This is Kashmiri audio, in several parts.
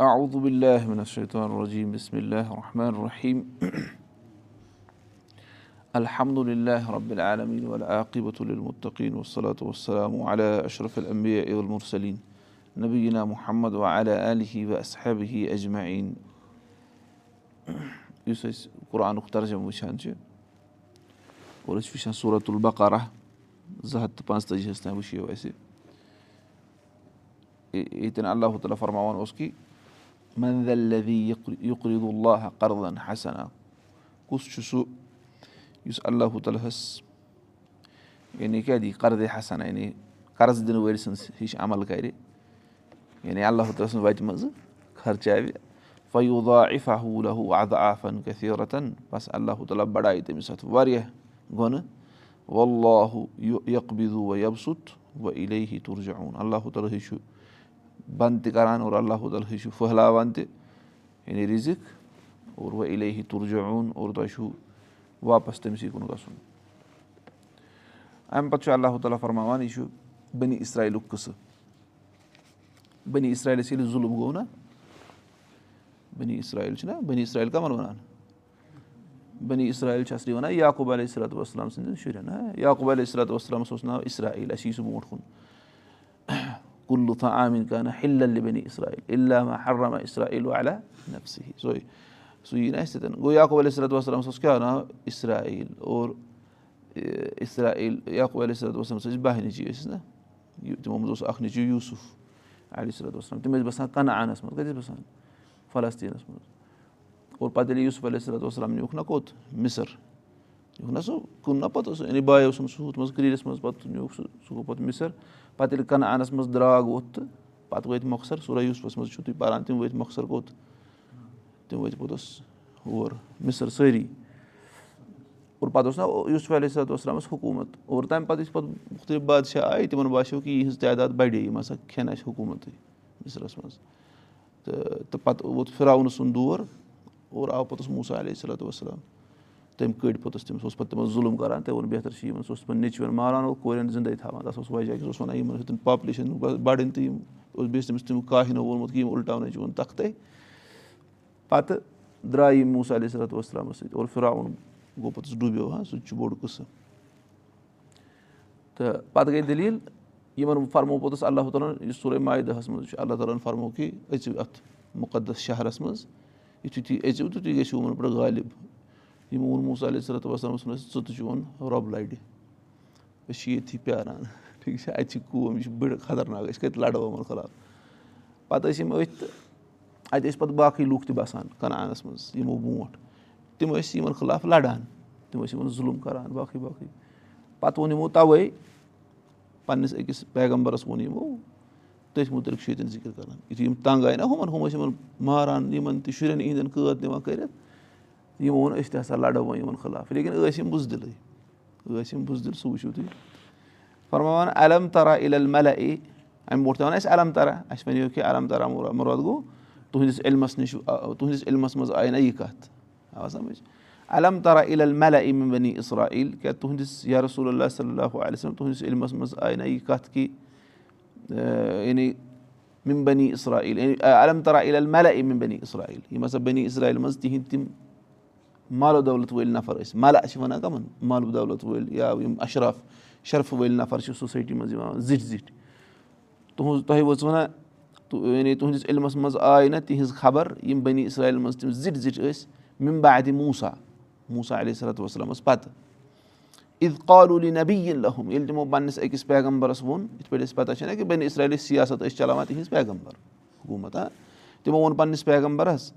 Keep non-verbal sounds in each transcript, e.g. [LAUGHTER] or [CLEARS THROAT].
اعوذ باللہ من الشیطان الرجیم بسم اللہ الرحمن الرحیم [CLEARS THROAT] الحمد للہ رب العالمین والعاقبة للمتقین والصلاة والسلام علی اشرف الانبیاء والمرسلین نبینا محمد واصحابہ اجمعین یُس أسۍ قرآنُک ترجمہٕ وٕچھان چھِ اور أسۍ چھِ وٕچھان صوٗرت البقارہ زٕ ہَتھ تہٕ پانٛژتٲجِہَس تام وٕچھِو اللہ اللہ قرضن حسنا کُس چھُ سُہ یُس اللہ تعالیٰ ہَس یعنی کیٛاہ دِیہِ قرضے حسنا یعنی قرض وٲلۍ سٕنٛز ہِش عمل کَرِ یعنی اللہ تعالیٰ سٕنٛزِ وَتہِ منٛزٕ لہوٗ اَدٕ آفن کیتھیٖرتن بس اللہ تعالیٰ بَڑایہِ تٔمِس اَتھ واریاہ گۄنہٕ واللہُ یقبِدوٗ و یبسُت وَ اِلے تُرجاوُن اللہ تعالیٰ ہٕے چھُ بنٛد تہِ کران اور اللہ تعالیٰ چھُ پھٔہلاوان تہِ یعنی رِزق اور وَ اِلے تُرجاوُن اور تۄہہِ چھُو واپس تٔمسٕے کُن گژھُن اَمہِ پتہٕ چھُ اللہ تعالیٰ فرماوان یہِ چھُ بٔنی اسرایلُک قٕصہٕ بٔنی اسرایلَس ییٚلہِ ظُلم گوٚو نا؟ بٔنی اسرایل چھُنہ بٔنی اسرایل کَمن وَنان بٔنی اسرایل چھِ اَصلی وَنان یاقوٗب علیہ صلاتُ وسلام سٕنٛدٮ۪ن شُرٮ۪ن ہا یاقوٗب علیہ صلاتُ وسلامَس اوس ناو اسرایل اَسہِ یی سُہ برونٛٹھ کُن کُلُتھا عامِن کانہ ہِلل بٔنی اسرایل علامہ حرامہ اسرایل والا نفسٕے سۄے سُہ یی نہٕ اَسہِ سۭتۍ گوٚو یاقوٗب علیہ صلاتُ وسلامَس اوس کیٛاہ ناو اسرایل اور اسرایل یاقوٗب علیہ صلاتُ وسلامَس ٲسۍ باہ نیٚچی ٲسِس نہ تِمو منٛز اوس اکھ نیٚچوٗ یوٗسُف علیہ صلاتُ وسلام تِم ٲسۍ بَسان ٲسۍ منٛز اور پَتہٕ یوٗسُف علیہ صلاتُ وسلام نیوٗکھ نا کوٚت مِثر نا سُہ کُن نا پَتہٕ اوس یعنی بایو اوسُن سُہ ہُتھ منٛز کریٖرَس منٛز پَتہٕ نیوٗکھ سُہ سُہ گوٚو پَتہٕ مِثر پَتہٕ ییٚلہِ کَنعانَس منٛز درٛاگ ووٚتھ تہٕ پَتہٕ وٲتۍ مۄخصر سورہ یوٗسفَس منٛز چھُو تُہۍ پَران تِم وٲتۍ مۄخصر کوٚت تِم وٲتۍ پوٚتُس ہور مِثر سٲری اور پَتہٕ اوس نا یوٗسف علیہ صلاتُ وسلامَس حکوٗمت اور تَمہِ پَتہٕ یُس پَتہٕ مُختٔلِف بادشاہ آیہِ تِمن باسیٚو کہِ یِہٕنٛز تعداد بَڑے یِم ہسا کھٮ۪ن اَسہِ حکوٗمتٕے مِثرَس منٛز تہٕ پَتہٕ ووت فِراونہٕ سُنٛد دور اور آو پوٚتُس موٗسا علیہ صلاتُ وسلام تٔمۍ کٔڑۍ پوٚتُس تٔمِس اوس پَتہٕ تِمن ظُلُم کران تٔمۍ ووٚن بہتر چھُ یِمن سُہ اوس تِمن نیٚچوٮ۪ن ماران اور کورٮ۪ن زِندَے تھاوان تَتھ اوس وجہ سُہ اوس وَنان یِمن ہیٚتُن پاپلیشن بَڑٕنۍ تہٕ یِم اوس بیٚیہِ چھُ تٔمِس تِم کاہِنو ووٚنمُت یِم اُلٹاونٕچ ووٚن تَختے۔ پَتہٕ درٛاے یِم موٗسا علیہ صلاتُ وسلامَس سۭتۍ اور فِراوُن گوٚو پوٚتُس ڈُبیو ہا سُہ تہِ چھُ بوٚڑ قٕصہٕ۔ تہٕ پَتہٕ گٔے دٔلیٖل یِمن فرمو پوٚتُس اللہ تعالیٰ ہن یُس سورُے مایدہَس منٛز چھُ اللہ تعالیٰ ہن فرمو کہِ أژِو اَتھ مُقدس شہرَس منٛز یِتھُے تُہۍ أژِو تِتھُے گٔژھِو یِمن پٮ۪ٹھ غالِب یِمو ووٚن موٗسا علیہ ووٚن اَسہِ ژٕ تہِ چون رۄب لَڑِ۔ أسۍ چھِ ییٚتھی پیاران۔ [LAUGHS] ٹھیٖک چھا؟ اَتہِ چھِ قوم یہِ چھِ بٔڑ خطرناک۔ أسۍ کَتہِ لَڑو یِمن خٕلاف؟ پَتہٕ ٲسۍ یِم أتھۍ تہٕ اَتہِ ٲسۍ پَتہٕ باقٕے لُکھ تہِ بَسان کَنعانَس منٛز یِمو برونٛٹھ۔ تِم ٲسۍ یِمن خٕلاف لَڑان۔ تِم ٲسۍ یِمن ظُلُم کران باقٕے باقٕے۔ پَتہٕ ووٚن یِمو تَوے پَنٕنِس أکِس پیغمبرَس ووٚن یِمو تٔتھۍ مُتعلِق چھُ ییٚتٮ۪ن ذِکِر کران۔ یِتھُے یِم تنٛگ آیہِ نا ہُمَن ہُم ٲسۍ یِمن ماران یِمن تہِ شُرٮ۪ن یِہِنٛدٮ۪ن قٲد دِوان کٔرِتھ یِمو ووٚن أسۍ تہِ ہسا لَڑو وۄنۍ یِمن خٕلاف لیکِن ٲسۍ یِم بُزدِلٕے ٲسۍ یِم بُزدِل سُہ وٕچھِو تُہۍ۔ فرماوان علم ترا عل ملہ اے اَمہِ برونٛٹھ تہِ وَنان اَسہِ علم ترا اَسہِ وَنیو کہِ علم ترا مُراد گوٚو تُہنٛدِس علمَس نِش تُہنٛدِس علمَس منٛز آیہِ نہ یہِ کَتھ۔ آو سَمجھ۔ علم ترا عل ملہ اے بنی اسرا عیٖل کیٛاہ تُہنٛدِس یا رسول اللہ صلی اللہ وسلم تُہنٛدِس علمَس منٛز آیہِ نہ یہِ کَتھ کہِ یعنی مِم بنی اسرا عیٖل علم ترا عل ملہ اے بنی اسرا عیٖل یِم ہسا بنی اسرایل منٛز تِہنٛدۍ تِم مالو دولت وٲلۍ نفر ٲسۍ ملہ چھِ وَنان کَمن مالو دولت وٲلۍ یا یِم اشراف شرفہٕ وٲلۍ نفر چھِ سوسایٹی منٛز یِوان زِٹھۍ زِٹھۍ تُہُنٛز تۄہہِ وٲژ وَنان یعنی تُہنٛدِس علمَس منٛز آے نہ تِہنٛز خبر یِم بنی اسرایل منٛز تِم زِٹھۍ زِٹھۍ ٲسۍ مِمبا اَدِ موٗسا موٗسا علیہ صلاتُ وسلامَس پَتہٕ عید قالوٗلی نبی لحم ییٚلہِ تِمو پَنٕنِس أکِس پیغمبرَس ووٚن یِتھ پٲٹھۍ اَسہِ پَتہ چھَنہ کہِ بنی اسرایلٕچ سِیاست ٲسۍ چلاوان تِہنٛز پیغمبر حکوٗمت ہا تِمو ووٚن پَنٕنِس پیغمبرَس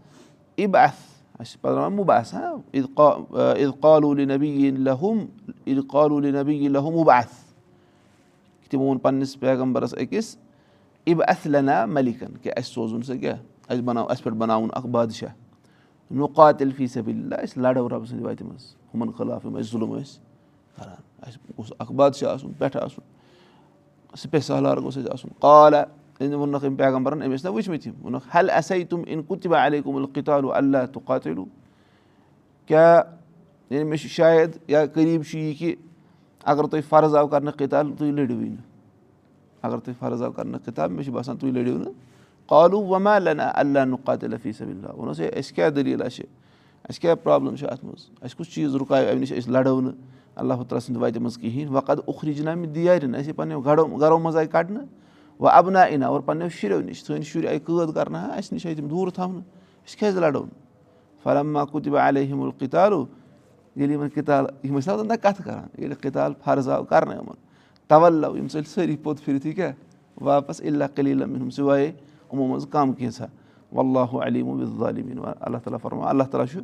اِب اَتھ تِمو ووٚن پَنٕنِس پیغمبرَس أکِس اِب اَتھ لنا مٔلِکَن کہِ اَسہِ سوزُن سُہ کیٛاہ اَسہِ بَناو اَسہِ پٮ۪ٹھ بَناوُن اَکھ بادشاہ نُقاتِل فی صبِلہ أسۍ لَڑو رۄبہٕ سٕنٛدِ وَتہِ منٛز ہُمَن خٕلاف یِم اَسہِ ظُلم ٲسۍ کَران اَسہِ گوٚژھ اَکھ بادشاہ آسُن پٮ۪ٹھٕ آسُن سِپے سالار گوٚژھ اَسہِ آسُن أمۍ ووٚنُکھ أمۍ ٲسۍ نہ وٕچھمٕتۍ یِم ووٚنُکھ حل اَسے تِم اِن کُتبہ علی کُم القتالوٗ اللہ تہٕ قاتلوٗ کیٛاہ یعنی مےٚ چھُ شاید یا قریٖب چھُ یہِ کہِ اگر تۄہہِ فرض آو کَرنہٕ قتال تُہۍ لٔڑِوٕے نہٕ اگر تۄہہِ فرض آو کَرنہٕ کِتاب مےٚ چھُ باسان تُہۍ لٔڑِو نہٕ قالوٗ وَما لنا اللہ صبِ اللہ ووٚنُس ہے اَسہِ کیٛاہ دٔلیٖل چھِ اَسہِ کیٛاہ پرٛابلِم چھِ اَتھ منٛز اَسہِ کُس چیٖز رُکایو اَمہِ نِش أسۍ لَڑو نہٕ اللہ تعالیٰ سٕنٛدِ وَتہِ منٛز کِہیٖنۍ وۄنۍ قد اُخرِجنا مےٚ دیارٮ۪ن اَسے پَنٕنٮ۪و گرو گرو منٛز آیہِ کَڑنہٕ وۄنۍ اَبنا اِنا اور پَنٕنٮ۪و شُرٮ۪و نِش سٲنۍ شُرۍ آیہِ قٲد کَرنہٕ اَسہِ نِش آیہِ تِم دوٗر تھاونہٕ أسۍ کیٛازِ لَڑو نہٕ فلما کُتِبہ علیہم القتالو ییٚلہِ یِمن کِتال یِم ٲسۍ نہ کَتھٕ کَران ییٚلہِ کِتال فرض آو کَرنہٕ یِمن تَوَلو یِم ژٔلۍ سٲری پوٚت پھِرِتھ یہِ کیٛاہ واپَس اللہ کلیٖلم ہُم سِوایے یِمو منٛز کَم کینٛژھا واللہ علیٖم ظالمیٖن اللہ تعالیٰ فرما اللہ تعالیٰ چھُ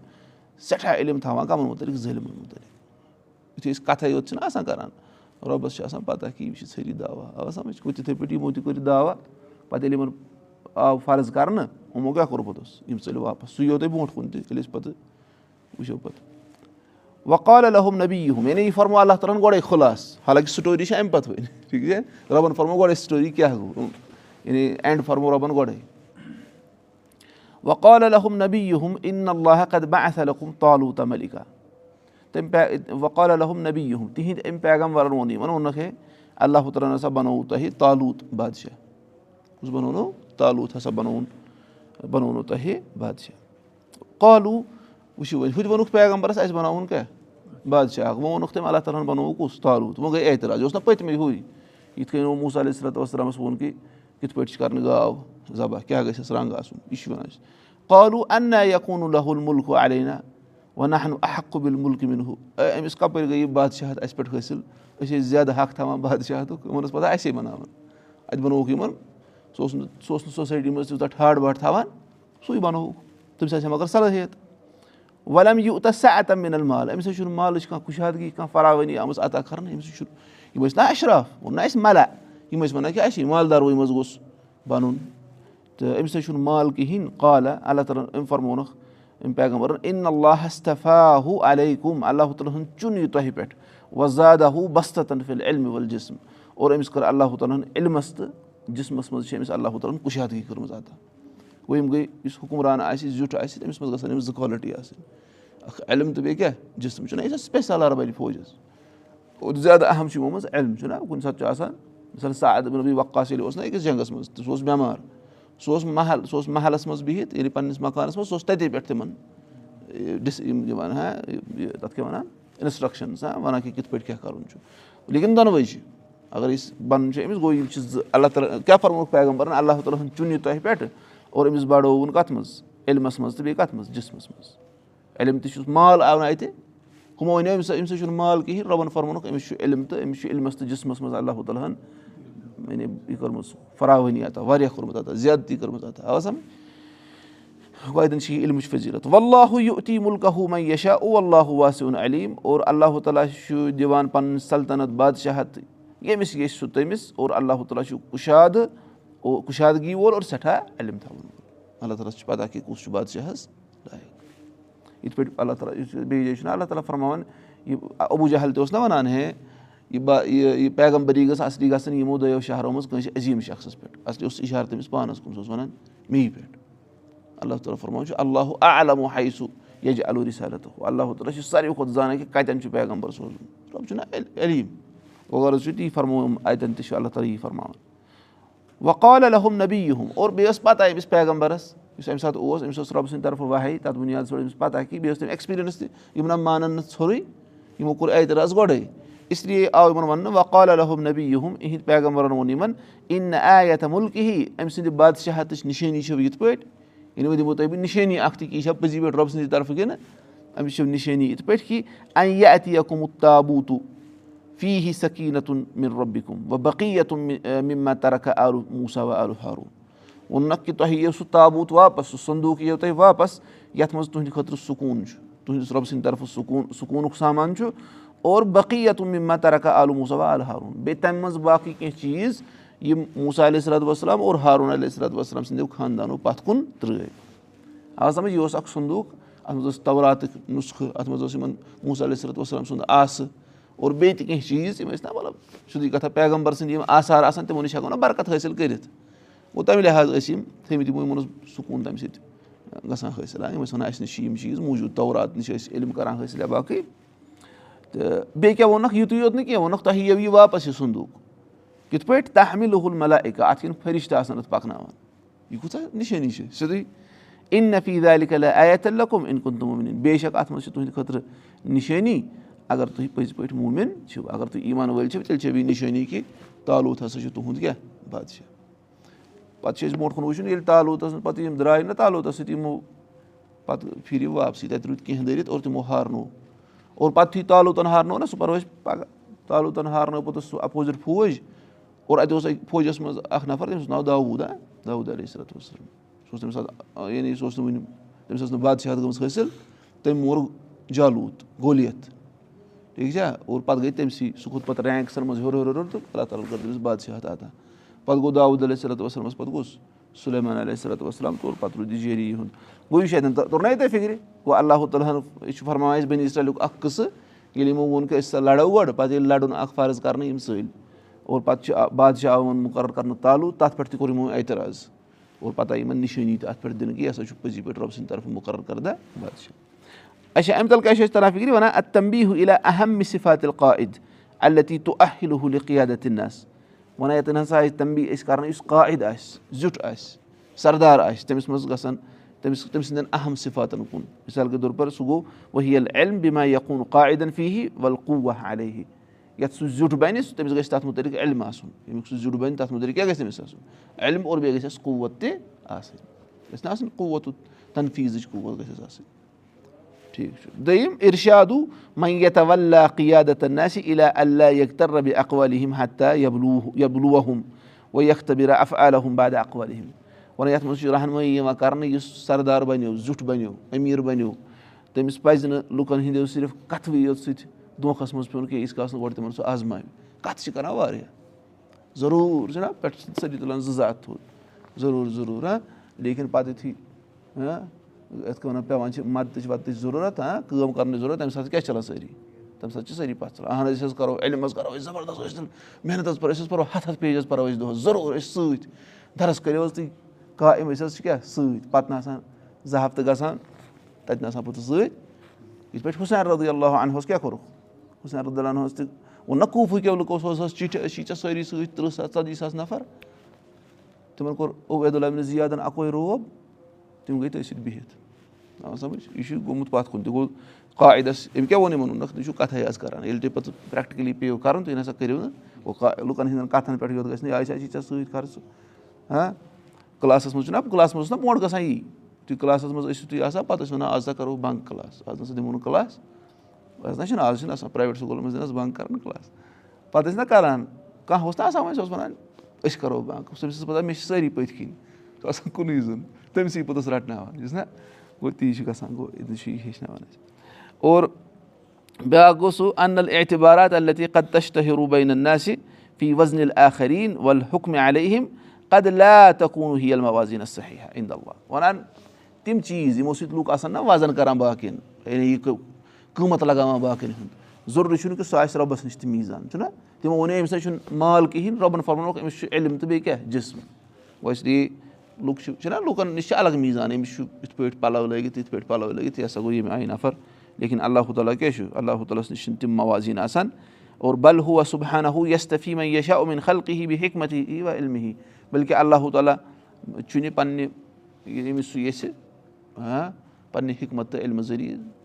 سٮ۪ٹھاہ علم تھاوان کَمن مُتعلِق ظٲلمَن مُتعلِق یُتھُے أسۍ کَتھے یوت چھِنہ آسان کَران رۄبَس چھِ آسان پَتہ کہِ یِم چھِ ژھٔری دعوا اَوا سَمٕجھ گوٚو تِتھٕے پٲٹھۍ یِمو تہِ کٔرِتھ دعوا پَتہٕ ییٚلہِ یِمَن آو فرض کَرنہٕ یِمو کیٛاہ کوٚر پوٚتُس یِم ژٔلۍ واپَس سُہ یِیو تۄہہِ برونٛٹھ کُن تہِ ییٚلہِ أسۍ پَتہٕ وٕچھو پَتہٕ وقال الحم نبی ہُم یعنی یہِ فرمو اللہ تعالیٰ ہَن گۄڈَے خُلاص حالانکہِ سٹوری چھِ اَمہِ پَتہٕ وۄنۍ ٹھیٖک چھا رۄبَن فرمو گۄڈَے سٹوری کیٛاہ گوٚو یعنی اٮ۪نٛڈ فرمو رۄبَن گۄڈَے وقال الحم نبی ہُم اِن اللہ قدبہ اصلُم تالوٗ ملکا تٔمۍ پے وقال الحم نبی ہُم تِہِنٛدۍ أمۍ پیغم وَرَن ووٚن یِمَن ووٚنُکھ ہے اللہ تعالیٰ ہَن ہسا بَنووُ تۄہہِ تالوٗت بادشاہ۔ کُس بَنوونو تالوٗت ہسا بَنووُن بَنوونو تۄہہِ بادشاہ۔ قالوٗ وٕچھِو وۄنۍ ہُہ تہِ ووٚنُکھ پیغمبرَس اَسہِ بَناوُن کیٛاہ بادشاہ۔ وۄنۍ ووٚنُکھ تٔمۍ اللہ تعالیٰ ہَن بَنووُ کُس تالوٗت وۄنۍ گٔے اعتراض یہِ اوس نہ پٔتمہِ کٔنۍ موسا علیہ صلاتُ وسلامَس ووٚن کہِ کِتھ پٲٹھۍ چھِ کَرنہٕ گاو ذبح کیٛاہ گژھِ اَسہِ رنٛگ آسُن یہِ چھُ وَنان اَسہِ قالوٗ اَنا یقوٗن اللہُ المُلکُ علینا وَنہ ہن احق بِل مُلکہٕ مِنہُ أمِس کَپٲرۍ گٔے یہِ بادشاہت اَسہِ پٮ۪ٹھ حٲصِل أسۍ ٲسۍ زیادٕ حق تھاوان بادشاہتُک یِمن ٲس پَتہ اَسے بَناوان اَتہِ بَنووُکھ یِمن سُہ اوس نہٕ سُہ اوس نہٕ سوسایٹی منٛز تیوٗتاہ ٹھاٹھ باٹھ تھاوان سُے بَنووُکھ تٔمِس آسہِ ہا مگر صلٲحیت وَلم یوٗتاہ سا اَتم مِنَل مال أمِس حظ چھُنہٕ مالٕچ کانٛہہ خُشحدگی کانٛہہ فراوٲنی آمٕژ عطا کَرنہٕ أمِس چھُ یِم ٲسۍ نا اَشراف ووٚن نہ اَسہِ مَلا یِم ٲسۍ وَنان کہِ اَسہِ مالداروٕے منٛز گوٚژھ بَنُن تہٕ أمِس حظ چھُنہٕ مال کِہیٖنۍ قالا اللہ تعالیٰ ہَن أمۍ فرمونَکھ علیکُم اللہ چُن یہِ تۄہہِ پٮ۪ٹھ وزادہ ہُہ بستن فِل علمہِ ول جِسم اور أمِس کٔر اللہ علمَس تہٕ جِسمَس منٛز چھِ أمِس اللہ تعالیٰ ہَن کُشادگی کٔرمٕژ عطا گوٚو یِم گٔے یُس حُکُمران آسہِ زیُٹھ آسہِ تٔمِس منٛز گژھن أمِس زٕ کالٹی آسٕنۍ اکھ علم تہٕ بیٚیہِ کیاہ جِسم چھُنہ یہِ چھِ سپیسالار بَنہِ فوجَس اور زیادٕ اہم چھُ یِمو منٛز علم چھُنہ کُنہِ ساتہٕ چھُ آسان مِثال سعد وقاص ییٚلہِ اوس نہ أکِس جنٛگَس منٛز تہٕ سُہ اوس بٮ۪مار سُہ اوس محل سُہ اوس محلَس منٛز بِہِتھ ییٚلہِ پَنٕنِس مکانَس منٛز سُہ اوس تَتے پٮ۪ٹھ تِمَن دِوان ہا یہِ تَتھ کیاہ وَنان اِنسٹرٛکشَنٕز ہا وَنان کہِ کِتھ پٲٹھۍ کیاہ کَرُن چھُ لیکِن دۄنوَے چھِ اَگر أسۍ بَنُن چھُ أمِس گوٚو یِم چھِ زٕ اللہ تعالیٰ کیاہ فرموکھ پیغمبرن اللہ تعالیٰ ہَن چُن یہِ تۄہہِ پٮ۪ٹھ اور أمِس بَڑووُن کَتھ منٛز علمَس منٛز تہٕ بیٚیہِ کَتھ منٛز جِسمَس منٛز علم تہِ چھُس مال آو نہٕ اَتہِ ہُمو وَنیو أمِس أمِس چھُنہٕ مال کِہیٖنۍ رۄبَن فرمونُکھ أمِس چھُ علم تہٕ أمِس چھُ علمَس تہٕ جِسمَس منٛز اللہ تعالیٰ ہَن یعنی یہِ کٔرمٕژ فراوٲنی عطا واریاہ کوٚرمُت زیادتی کٔرمٕژ اَتٮ۪ن چھِ یہِ علمٕچ فٔضیٖلت وَاللہ یُتی مُلکہ ہُہ مہ یشا او اللہ واسِوُن علیٖم اور اللہ تعالیٰ چھُ دِوان پَنٕنۍ سلطنت بادشاہت ییٚمِس یژھِ سُہ تٔمِس اور اللہ تعالیٰ چھُ کُشاد کُشادگی وول اور سٮ۪ٹھاہ علم تھاوُن وول اللہ تعالیٰ چھُ پَتہ کہِ کُس چھُ بادشاہَس یِتھ پٲٹھۍ اللہ تعالیٰ یُس بیٚیہِ جایہِ چھُنہ اللہ تعالیٰ فرماوان یہِ ابوٗ جہل تہِ اوس نہ وَنان ہے یہِ پیغمبٔری گٔژھ اَصلی گژھٕنۍ یِمو دۄیو شہرو منٛز کٲنٛسہِ عظیٖم شخصَس پٮ۪ٹھ۔ اَصلی اوس اِشارٕ تٔمِس پانَس کُن سُہ اوس وَنان مے پٮ۪ٹھ۔ اللہ تعالیٰ فرماوان چھُ اللہُ عالم حایسُ یجہِ الوٗری صلت اللہ تعالیٰ چھُ ساروی کھۄتہٕ زانان کہِ کَتٮ۪ن چھُ پیغمبر سوزُن۔ رۄب چھُنہ علیٖم۔ غرض چھُ تی فرمووُم اَتٮ۪ن تہِ چھُ اللہ تعالیٰ یی فرماوان۔ وقال الحم نبی یِہُم اور بیٚیہِ ٲس پَتہ أمِس پیغمبرَس یُس اَمہِ ساتہٕ اوس أمِس اوس رۄبہٕ سٕنٛدِ طرفہٕ وَہے تَتھ بُنیادَس پٮ۪ٹھ أمِس پَتہ کہِ بیٚیہِ ٲس تٔمۍ ایٚکٕسپیٖرینٕس تہِ یِم نہ مانان نہٕ ژھوٚرُے یِمو کوٚر اعتراض گۄڈَے اِسلیے آو یِمَن وَننہٕ وقال الحم نبی یِہُم اِہِنٛدِ پیغمبرَن ووٚن یِمَن اِن نہٕ آے یَتھ مُلکہٕ ہی أمۍ سٕنٛدِ بادشاہتٕچ نِشٲنی چھو یِتھ پٲٹھۍ نِشٲنی اَکھ تہِ کہِ یہِ چھا پٔزی پٲٹھۍ رۄبہٕ سٕنٛدِ طرفہٕ کِنہٕ أمِس چھِ نِشٲنی یِتھ پٲٹھۍ کہِ اَنہِ یہِ اَتہِ یا کُمُت تابوٗتوٗ فی ہی سکیٖنتُن مِن رۄبہِ کُم وۄنۍ بقیٖتُن مِما ترکھا آلوٗ موٗسا و آلوٗ ہارُن ووٚنُکھ کہِ تۄہہِ یِیو سُہ تابوٗت واپَس سُہ سندوٗق یِیو تۄہہِ واپَس یَتھ منٛز تُہنٛدِ خٲطرٕ سکوٗن چھُ تُہنٛدِس رۄبہٕ سٕنٛدِ طرفہٕ سکوٗن سکوٗنُک سامان چھُ اور بقیٖتُن مِما ترکھا آلوٗ موٗسا و آلوٗ ہارُن بیٚیہِ تَمہِ منٛز باقٕے کینٛہہ چیٖز یِم موٗسا علیہ صلات وسلام اور ہارون علیہ صلات وسلام سٕنٛدیو خاندانو پَتھ کُن ترٛٲے آ سَمجھ یہِ اوس اکھ سندوٗق اَتھ منٛز ٲس توراتٕکۍ نُسخہٕ اَتھ منٛز اوس یِمن موٗسا علیہ صلات وسلام سُنٛد آسہٕ اور بیٚیہِ تہِ کینٛہہ چیٖز یِم ٲسۍ نا مطلب سیٚودُے کَتھا پیغمبر سٕنٛدۍ یِم آثار آسان تِمو نِش ہٮ۪کو نہ برکت حٲصِل کٔرِتھ گوٚو تَمہِ لِحاظ ٲسۍ یِم تھٲیمٕتۍ یِمو یِمن اوس سکوٗن تَمہِ سۭتۍ گژھان حٲصِل یِم ٲسۍ وَنان اَسہِ نِش چھِ یِم چیٖز موٗجوٗد تورات نِش ٲسۍ علم کَران حٲصِل یا باقٕے تہٕ بیٚیہِ کیٛاہ ووٚنکھ یِتُے یوت نہٕ کینٛہہ ووٚنُکھ تۄہہِ یِیو یہِ واپَس یہِ سندوٗق کِتھ پٲٹھۍ لُہُل ملا اِکا اَتھ کِنۍ فرِش تہِ آسان اَتھ پَکناوان یہِ کۭژاہ نِشٲنی چھِ سیوٚدُے اِن نفیٖد آیت اللہ کُم اِن کُن تِمو بے شک اَتھ منٛز چھِ تُہٕنٛدِ خٲطرٕ نِشٲنی اگر تُہۍ پٔزۍ پٲٹھۍ موٗمِن چھِو اگر تُہۍ ایٖمان وٲلۍ چھِو تیٚلہِ چھو یہِ نِشٲنی کہِ تالوٗت ہسا چھُ تُہُنٛد کیٛاہ بادشاہ پَتہٕ چھِ أسۍ برونٛٹھ کُن وٕچھُن ییٚلہِ تالوٗتَس پَتہٕ یِم درٛاے نہ تالوٗتَس سۭتۍ یِمو پَتہٕ پھِرِ واپسٕے تَتہِ روٗدۍ کینٛہہ دٔرِتھ اور تِمو ہارنو اور پَتہٕ یُتھُے تالوٗتَن ہارنو نہ سُہ پَرو أسۍ پَگاہ تالوٗتَن ہارنٲو پوٚتُس سُہ اَپوزِٹ فوج اور اَتہِ اوس اَتہِ فوجَس منٛز اَکھ نَفر تٔمِس اوس ناو داوٗد ہا داوٗد علیہ صلاتُ وسلم سُہ اوس تٔمِس یعنی سُہ اوس نہٕ وٕنہِ تٔمِس ٲس نہٕ بادشاہت گٔمٕژ حٲصِل تٔمۍ مور جالوٗت گولیت ٹھیٖک چھا اور پَتہٕ گٔے تٔمسٕے سُہ کھوٚت پَتہٕ رینٛکسَن منٛز ہیوٚر ہیوٚر تہٕ اللہ تعالیٰ کٔر تٔمِس بادشاہت عطا پَتہٕ گوٚو داوٗد صلاتُ وسلمَس پَتہٕ گوٚژھ یہِ چھُ اَتٮ۪ن توٚر نہ ییٚتہِ فِکرِ گوٚو اللہُ تعالیٰ ہَن یہِ چھُ فرماوان اَسہِ بٔنی اسرایلُک اکھ قٕصہٕ ییٚلہِ یِمو ووٚن کہِ أسۍ ہسا لَڑو گۄڈٕ پَتہٕ ییٚلہِ لَڑُن اکھ فرض کَرنہٕ یِم سٲلۍ اور پَتہٕ چھُ بادشاہ آوُن مُقرر کَرنہٕ تالوٗ تَتھ پٮ۪ٹھ تہِ کوٚر یِمو اعتراض اور پَتہٕ آیہِ یِمَن نِشٲنی اَتھ پٮ۪ٹھ دِنہٕ کہِ یہِ ہسا چھُ پٔزی پٲٹھۍ رۄبہٕ سٕنٛدِ طرفہٕ مُقرر اچھا اَمہِ تَل وَنان ییٚتٮ۪ن ہسا آسہِ تمبی أسۍ کَران یُس قاعد آسہِ زیُٹھ آسہِ سردار آسہِ تٔمِس منٛز گژھن تٔمِس تٔمۍ سٕنٛدٮ۪ن اہم صِفاتن کُن مِثال کے طور پر سُہ گوٚو ؤہیل علم بیما یقوٗن قاعدن فی ہی ولقوٗ علیہ یَتھ سُہ زیُٹھ بَنہِ تٔمِس گژھِ تَتھ مُتعلِق علم آسُن ییٚمیُک سُہ زیُٹھ بَنہِ تَتھ مُتعلِق کیاہ گژھِ تٔمِس آسُن علم اور بیٚیہِ گژھٮ۪س قوت تہِ آسٕنۍ گژھِ نہ آسٕنۍ قوت تنفیٖزٕچ قوت گژھٮ۪س آسٕنۍ ٹھیٖک چھُ دوٚیِم اِرشادوٗ مَیتَوَلّٰدت ناسہِ اِلا اللہ یختر ربِ عالحم باد اقوالِہِم وَنان یَتھ منٛز چھُ رحنمٲیی یِوان کَرنہٕ یُس سردار بَنیو زیُٹھ بَنیو أمیٖر بَنیو تٔمِس پَزِ نہٕ لُکَن ہِنٛدیو صرف کَتھوٕے یوت سۭتۍ دھوکَس منٛز پیوٚن کینٛہہ ییٖتِس کالَس نہٕ گۄڈٕ تِمَن سُہ آزماوِ کَتھٕ چھِ کَران واریاہ ضروٗر چھُنہ پٮ۪ٹھٕ چھِ سٲری تُلان زٕ ہَتھ تھوٚد ضروٗر ضروٗر لیکِن پَتہٕ یُتھُے یِتھ کٔنۍ وَنان پیٚوان چھِ مَدتٕچ وَدتٕچ ضروٗرت کٲم کَرنٕچ ضروٗرت تَمہِ ساتہٕ کیاہ چھِ چَلان سٲری تَمہِ ساتہٕ چھِ سٲری پَتھ ژَلان اہن حظ أسۍ حظ کَرو علم حظ کَرو أسۍ زَبردست ٲسۍ محنت حظ پَرو أسۍ حظ پَرو ہَتھ ہَتھ پیج حظ پَرو أسۍ دۄہَس ضروٗر أسۍ سۭتۍ دَرَس کٔرِو حظ تُہۍ قایِم أسۍ حظ چھِ کیٛاہ سۭتۍ پَتہٕ نہٕ آسان زٕ ہَفتہٕ گژھان تَتہِ نہٕ آسان پوٚتُس سۭتۍ یِتھ پٲٹھۍ حُسین رضی اللہ اَنہوس کیٛاہ کوٚرُکھ حُسین رُدالہَس تہِ ووٚن نہ کوٗفٕکیو لُکو سُہ حظ ٲس چِٹھِ أسۍ چھی ژےٚ سٲری سۭتۍ تٕرٛہ ساس ژَتجی ساس نَفر تِمن کوٚر عبید اللہ زیادَن اَکوے روب تِم گٔے تٔتھۍ سۭتۍ بِہِتھ آ سَمٕجھ یہِ چھُ گوٚمُت پَتھ کُن تہِ گوٚو قاعدَس أمۍ کیاہ ووٚن یِمن تُہۍ چھِو کَتھٕے حظ کَران ییٚلہِ تُہۍ پَتہٕ پرٛٮ۪کٹِکٔلی پیٚیو کَرُن تُہۍ نَسا کٔرِو نہٕ لُکَن ہٕنٛدٮ۪ن کَتھَن پٮ۪ٹھ یوت گژھِ نہٕ آسہِ چھی ژےٚ سۭتۍ ژٕ ہاں کٕلاسَس منٛز چھُنہ کٕلاسَس منٛز اوس نہ برونٛٹھ گژھان یی تُہۍ کٕلاسَس منٛز ٲسِو تُہۍ آسان پَتہٕ ٲسۍ وَنان آز ہسا کَرو بنٛک کٕلاس آز نسا دِمو نہٕ کٕلاس آز نہ چھُنہٕ آز چھُنہٕ آسان پرٛایویٹ سکوٗلَن منٛز دِنَس بنٛک کَران کٕلاس پَتہٕ ٲسۍ نہ کَران کانٛہہ اوس نہ آسان وۄنۍ سُہ اوس وَنان أسۍ کَرو بنٛک تٔمِس ٲس پَتہ مےٚ چھِ سٲری پٔتھۍ کِنۍ آسان کُنُے زوٚن تٔمسٕے پوٚتُس رَٹناوان یُس نہ گوٚو تی چھُ گژھان گوٚو ییٚتہِ چھُ یہِ ہیٚچھناوان اَسہِ اور بیٛاکھ گوٚو سُہ اَنل اعتبارات اللہ قد تشتہٕ روٗبین ناسہِ فی وزنِل آخریٖن وَل علیہم قد لا تکوٗن ہی الموازیٖنس صحیح اِندا وَنان تِم چیٖز یِمو سۭتۍ لُکھ آسان نہ وَزن کران باقین یعنی یہِ قۭمَتھ لگاوان باقین ہُنٛد ضروٗری چھُنہٕ کہِ سُہ آسہِ رۄبَس نِش تہِ میٖزان چھُنہ تِمو ووٚن أمِس نَے چھُنہٕ مال کِہینۍ رۄبَن فرمونُکھ أمِس چھُ علم تہٕ بیٚیہِ کیاہ جِسم گوٚو اس لیے لُکھ چھِ چھِنہ لُکَن نِش چھِ الگ میٖزان أمِس چھُ یِتھ پٲٹھۍ پَلو لٲگِتھ یِتھ پٲٹھۍ پَلو لٲگِتھ یہِ ہسا گوٚو ییٚمہِ آیہِ نَفر. لیکِن اللہ تعالیٰ کیاہ چھُ اللہ تعالیٰ نِش چھِنہٕ تِم موازیٖن آسان. اور بل ہُہ صُبحانہ ہُہ یَس تفیٖم یہِ چھا اُمِن خلقی ہی بیٚیہِ حکمت یی وا علمہِ ہی بٔلکہِ اللہ تعالیٰ چھُنہٕ پَننہِ ییٚمِس سُہ ییٚژھِ ہاں پَننہِ حِکمت تہٕ علمہٕ ذٔریعہٕ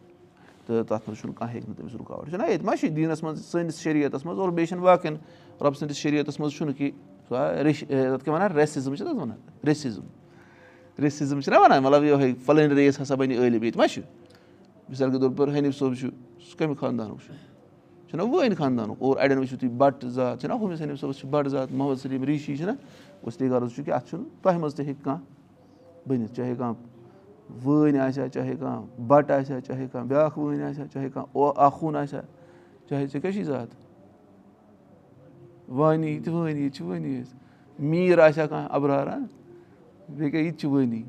تہٕ تَتھ منٛز چھُنہٕ کانٛہہ ہیٚکہِ نہٕ تٔمِس رُکاوَٹ چھُنہ ییٚتہِ ما چھِ دیٖنَس منٛز سٲنِس شریعتَس منٛز اور بیٚیہِ چھِنہٕ باقٕیَن رۄبہٕ سٕنٛدِس شریعتَس منٛز چھُنہٕ کہِ سُہ رِش تَتھ کیاہ وَنان ریسِزٕم چھِ تَتھ وَنان ریسِزٕم ریسِزٕم چھِنہ وَنان مطلب یِہوے فَلٲنۍ ریس ہسا بَنہِ عٲلِم ییٚتہِ ما چھُ. مِثال کے طور پر حنیٖف صٲب چھُ سُہ کَمہِ خاندانُک چھُ؟ چھُنہ وٲنۍ خاندانُک اور اَڑٮ۪ن وٕچھِو تُہۍ بَٹہٕ زات چھِنہ ہُمِس حنیٖف صٲبَس چھِ بَٹہٕ زات محمد سلیٖم ریٖشی چھِنہ اس لیے غرض چھُ کہِ اَتھ چھُنہٕ تۄہہِ منٛز تہِ ہیٚکہِ کانٛہہ بٔنِتھ چاہے کانٛہہ وٲنۍ آسہِ ہا چاہے کانٛہہ بَٹہٕ آسہِ ہا چاہے کانٛہہ بیٛاکھ وٲنۍ آسہِ ہا چاہے کانٛہہ آخوٗن آسہِ ہا چاہے ژےٚ کیٛاہ چھِ زات وانی تہِ وٲنی ییٚتہِ چھِ وٲنی أسۍ میٖر آسہِ ہا کانٛہہ اَبرارا بیٚیہِ کیٛاہ یہِ تہِ چھِ وٲنی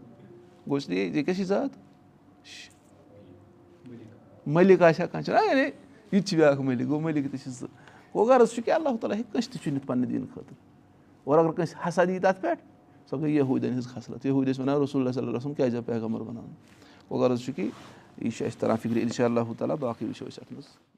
گوٚو ژےٚ کیٛاہ چھِ زات مٔلِک آسہِ ہا کانٛہہ چھُنہ یعنی یہِ تہِ چھِ بیٛاکھ مٔلِک گوٚو مٔلِک تہِ چھِ زٕ گوٚو غرض چھُ کہِ اللہ تعالیٰ ہیٚکہِ کٲنٛسہِ تہِ چُنِتھ پَننہِ دیٖنہٕ خٲطرٕ اور اگر کٲنٛسہِ ہسا یی تَتھ پٮ۪ٹھ سۄ گٔے یہوٗدٮ۪ن ہِنٛز خصلت. یہوٗد ٲسۍ وَنان رسول اللہ صلی کیازِ آو پیغمبر بَناونہٕ گوٚو غرض چھُ کہِ یہِ چھُ اَسہِ تَران فِکرِ اِنشاء اللہ تعالیٰ باقٕے وٕچھو أسۍ اَتھ منٛز